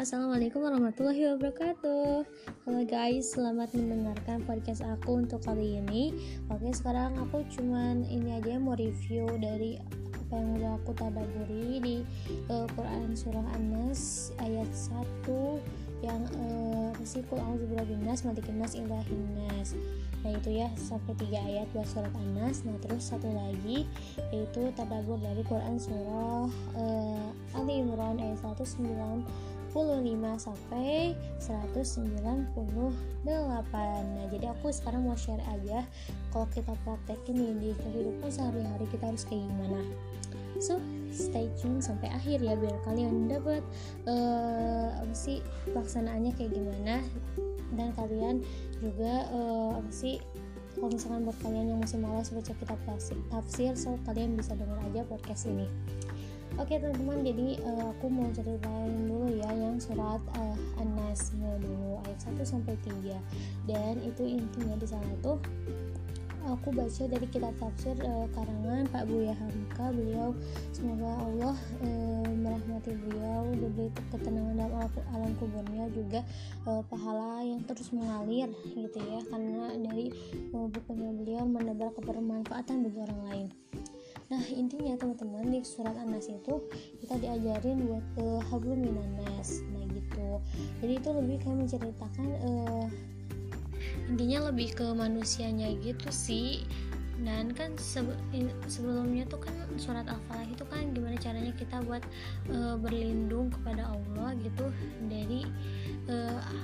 Assalamualaikum warahmatullahi wabarakatuh. Halo guys, selamat mendengarkan podcast aku untuk kali ini. Oke, sekarang aku cuman ini aja mau review dari apa yang udah aku tadaburi di uh, Quran Surah An-Nas ayat 1 yang uh, Rasikul Auzubillahinas Malikinas Ilahinas nah itu ya sampai tiga ayat buat surat Anas nah terus satu lagi yaitu tadabur dari Quran surah uh, Ali Imran ayat 195 sampai 198 nah jadi aku sekarang mau share aja kalau kita praktekin nih di kehidupan sehari-hari kita harus kayak gimana. So stay tune sampai akhir ya biar kalian dapat uh, apa sih pelaksanaannya kayak gimana. Dan kalian juga uh, apa sih kalau misalkan buat kalian yang masih malas baca kitab tafsir so kalian bisa dengar aja podcast ini oke teman-teman jadi uh, aku mau ceritain dulu ya yang surat uh, An-Nas dulu ayat 1 sampai 3 dan itu intinya di sana tuh aku baca dari kitab tafsir uh, karangan Pak Buya Hamka. Beliau semoga Allah uh, merahmati beliau diberi ketenangan dalam alam, alam kuburnya juga uh, pahala yang terus mengalir gitu ya. Karena dari uh, bukunya beliau menebar kebermanfaatan bagi orang lain Nah intinya teman-teman di surat An-Nas itu kita diajarin buat uh, hablum minanas nah gitu. Jadi itu lebih kayak menceritakan uh, intinya lebih ke manusianya gitu sih dan kan sebelumnya tuh kan surat al-falah itu kan gimana caranya kita buat uh, berlindung kepada Allah gitu dari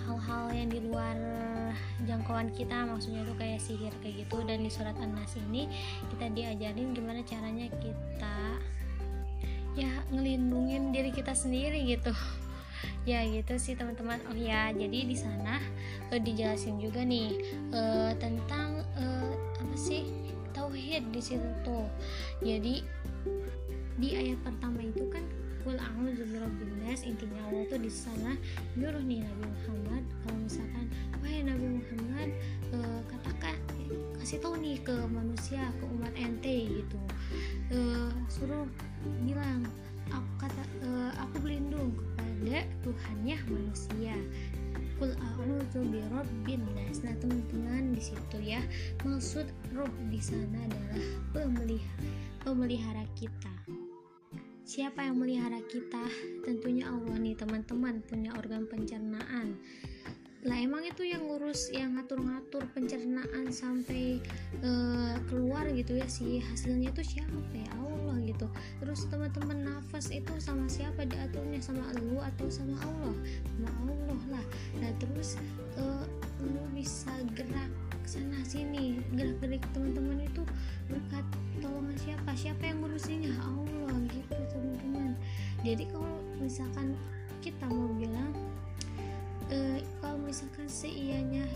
hal-hal uh, yang di luar jangkauan kita maksudnya tuh kayak sihir kayak gitu. Dan di surat an-nas ini kita diajarin gimana caranya kita ya ngelindungin diri kita sendiri gitu. Ya gitu sih teman-teman. Oh ya jadi di sana uh, dijelasin juga nih tentang apa sih tauhid di situ tuh. Jadi di ayat pertama itu kan kul a'udzu intinya Allah tuh di sana nyuruh nih Nabi Muhammad kalau misalkan wahai Nabi Muhammad uh, katakan kasih tahu nih ke manusia ke umat ente gitu. Uh, suruh bilang aku kata uh, aku berlindung kepada Tuhannya manusia Kul a'udzu birabbin nas. Nah, teman-teman di situ ya, maksud roh di sana adalah pemelihara, pemelihara kita. Siapa yang melihara kita? Tentunya Allah nih, teman-teman, punya organ pencernaan lah emang itu yang ngurus yang ngatur-ngatur pencernaan sampai uh, keluar gitu ya sih hasilnya itu siapa ya? Allah gitu. Terus teman-teman nafas itu sama siapa diaturnya? Sama lu atau sama Allah? Sama Allah lah. Nah terus uh, lu bisa gerak sana sini. Gerak-gerik teman-teman itu berkat tolongan siapa? Siapa yang ngurusinnya? Allah gitu teman-teman. Jadi kalau misalkan kita mau bilang uh, misalkan seianya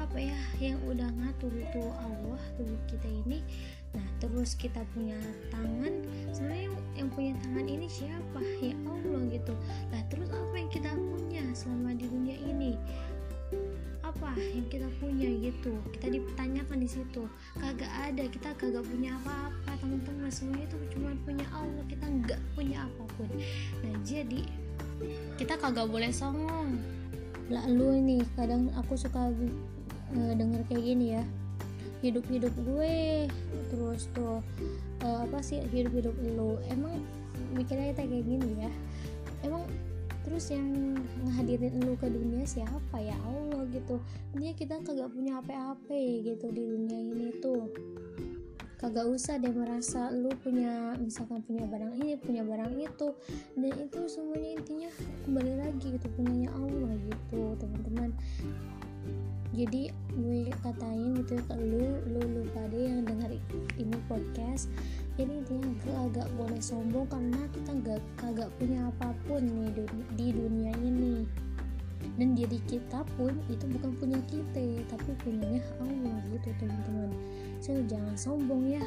apa ya yang udah ngatur itu Allah tubuh kita ini. Nah terus kita punya tangan. Sebenarnya yang, yang punya tangan ini siapa? Ya Allah gitu. Nah terus apa yang kita punya selama di dunia ini? Apa yang kita punya gitu? Kita dipertanyakan di situ. Kagak ada kita kagak punya apa-apa teman-teman. Semua itu cuma punya Allah kita nggak punya apa pun. Nah jadi kita kagak boleh songong lalu ini kadang aku suka uh, denger kayak gini ya. Hidup-hidup gue terus tuh uh, apa sih hidup-hidup lo emang mikirnya kita kayak gini ya. Emang terus yang ngehadirin lu ke dunia siapa ya? Allah gitu. Ini kita kagak punya apa-apa gitu di dunia ini tuh kagak usah deh merasa lu punya misalkan punya barang ini punya barang itu. Dan itu semuanya intinya kembali lagi gitu punyanya Allah gitu teman-teman. Jadi gue katain gitu ke lu lu lu pada yang dengar ini podcast. Jadi intinya gak agak boleh sombong karena kita gak kagak punya apa pun nih di dunia ini dan diri kita pun itu bukan punya kita tapi punyanya Allah gitu teman-teman. So jangan sombong ya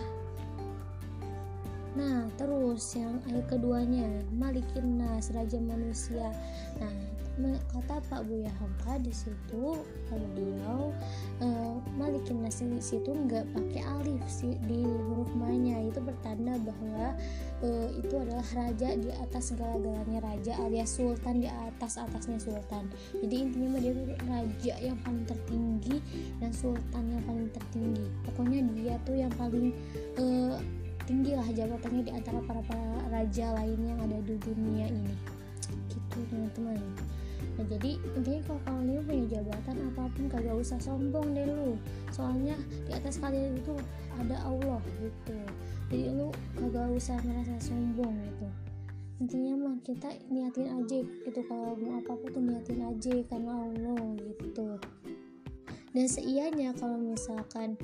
nah terus yang ayat keduanya malikin nas raja manusia. Nah kata Pak Buya Hamka di situ beliau uh, malikin nas di situ nggak pakai alif sih di huruf manya itu bertanda bahwa uh, itu adalah raja di atas segala-galanya raja alias sultan di atas atasnya sultan. Jadi intinya dia raja yang paling tertinggi dan sultan yang paling tertinggi. Pokoknya dia tuh yang paling uh, tinggi lah jabatannya di antara para para raja lainnya yang ada di dunia ini. Gitu teman-teman. Nah jadi intinya kalau kalian punya jabatan apa pun kagak usah sombong deh lu. Soalnya di atas kalian itu ada Allah gitu. Jadi lu kagak usah merasa sombong gitu. Intinya mah kita niatin aja gitu. Kalau mau apa apa tuh niatin aja karena Allah gitu. Dan seianya kalau misalkan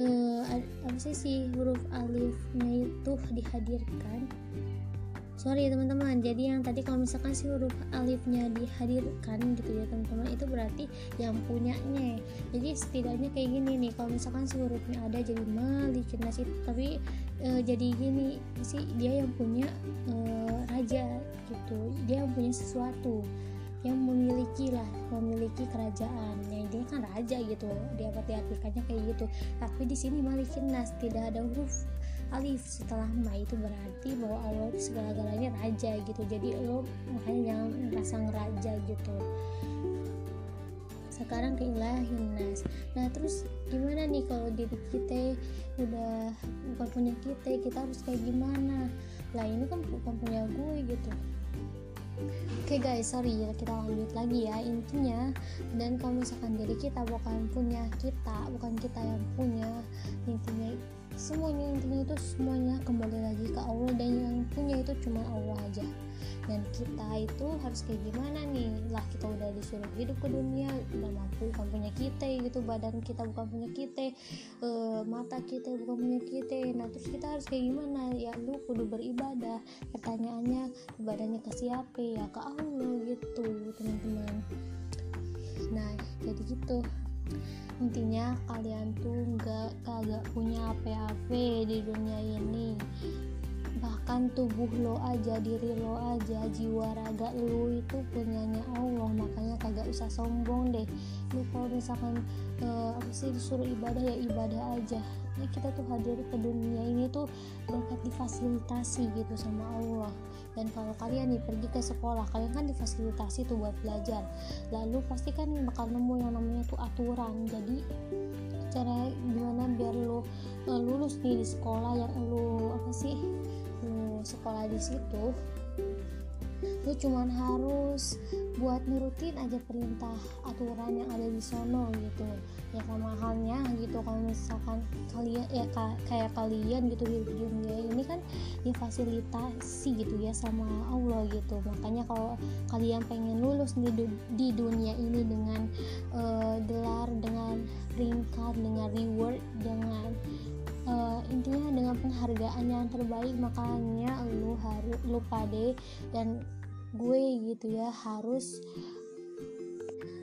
uh, apa sih si huruf alifnya itu dihadirkan. Sorry teman-teman. Jadi yang tadi kalau misalkan si huruf alifnya dihadirkan gitu ya teman-teman itu berarti yang punyanya. Jadi setidaknya kayak gini nih. Kalau misalkan si hurufnya ada jadi malikin nasi tapi e, jadi gini sih dia yang punya e, raja gitu. Dia yang punya sesuatu yang memiliki lah memiliki kerajaan. Yang intinya kan raja gitu dia diartikannya kayak gitu. Tapi di sini malikin nas tidak ada huruf alif. Setelah ma itu berarti bahwa Allah segala-galanya raja gitu. Jadi lo makanya jangan merasa ngeraja gitu. Sekarang ke ilahin nas. Nah terus gimana nih kalau diri kita udah bukan punya kita kita harus kayak gimana? Lah ini kan bukan punya gue gitu Oke okay guys, sorry ya kita lanjut lagi ya intinya. Dan kalau misalkan diri kita bukan punya kita, bukan kita yang punya intinya semuanya intinya itu semuanya kembali lagi ke Allah dan yang punya itu cuma Allah aja. Dan kita itu harus kayak gimana nih? Lah kita udah disuruh hidup ke dunia udah mampu bukan punya kita gitu. Badan kita bukan punya kita e, mata kita bukan punya kita. Nah terus kita harus kayak gimana? Ya lu kudu beribadah. Pertanyaannya ibadahnya ke siapa? Ya ke Allah gitu teman-teman. Nah jadi gitu intinya kalian tuh nggak kagak punya apa-apa di dunia ini. Bahkan tubuh lo aja diri lo aja jiwa raga lo itu punyanya Allah. Makanya kagak usah sombong deh. Lu kalau misalkan uh, apa sih disuruh ibadah ya ibadah aja ya kita tuh hadir ke dunia ini tuh berkat difasilitasi gitu sama Allah. Dan kalau kalian nih pergi ke sekolah kalian kan difasilitasi tuh buat belajar. Lalu pasti kan bakal nemu yang namanya tuh aturan. Jadi cara gimana biar lo uh, lulus nih di sekolah yang lo apa sih lo sekolah di situ lu cuman harus buat nurutin aja perintah aturan yang ada di sono gitu. Ya sama halnya gitu kalau misalkan kalian ya kayak kalian gitu di dunia ini kan difasilitasi gitu ya sama Allah gitu. Makanya kalau kalian pengen lulus di, di dunia ini dengan uh, gelar dengan peringkat dengan reward dengan uh, intinya dengan penghargaan yang terbaik makanya lu harus lu pade dan gue gitu ya harus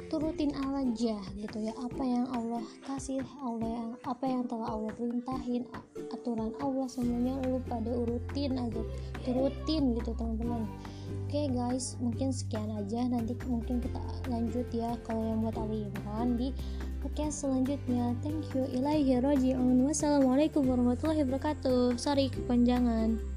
turutin aja gitu ya apa yang Allah kasih Allah yang apa yang telah Allah perintahin aturan Allah semuanya lu pada urutin aja turutin gitu teman-teman. Oke okay, guys mungkin sekian aja. Nanti mungkin kita lanjut ya. Kalau yang buat Imran di podcast selanjutnya. Thank you. Ilaihi roji'un wassalamualaikum warahmatullahi wabarakatuh. Sorry kepanjangan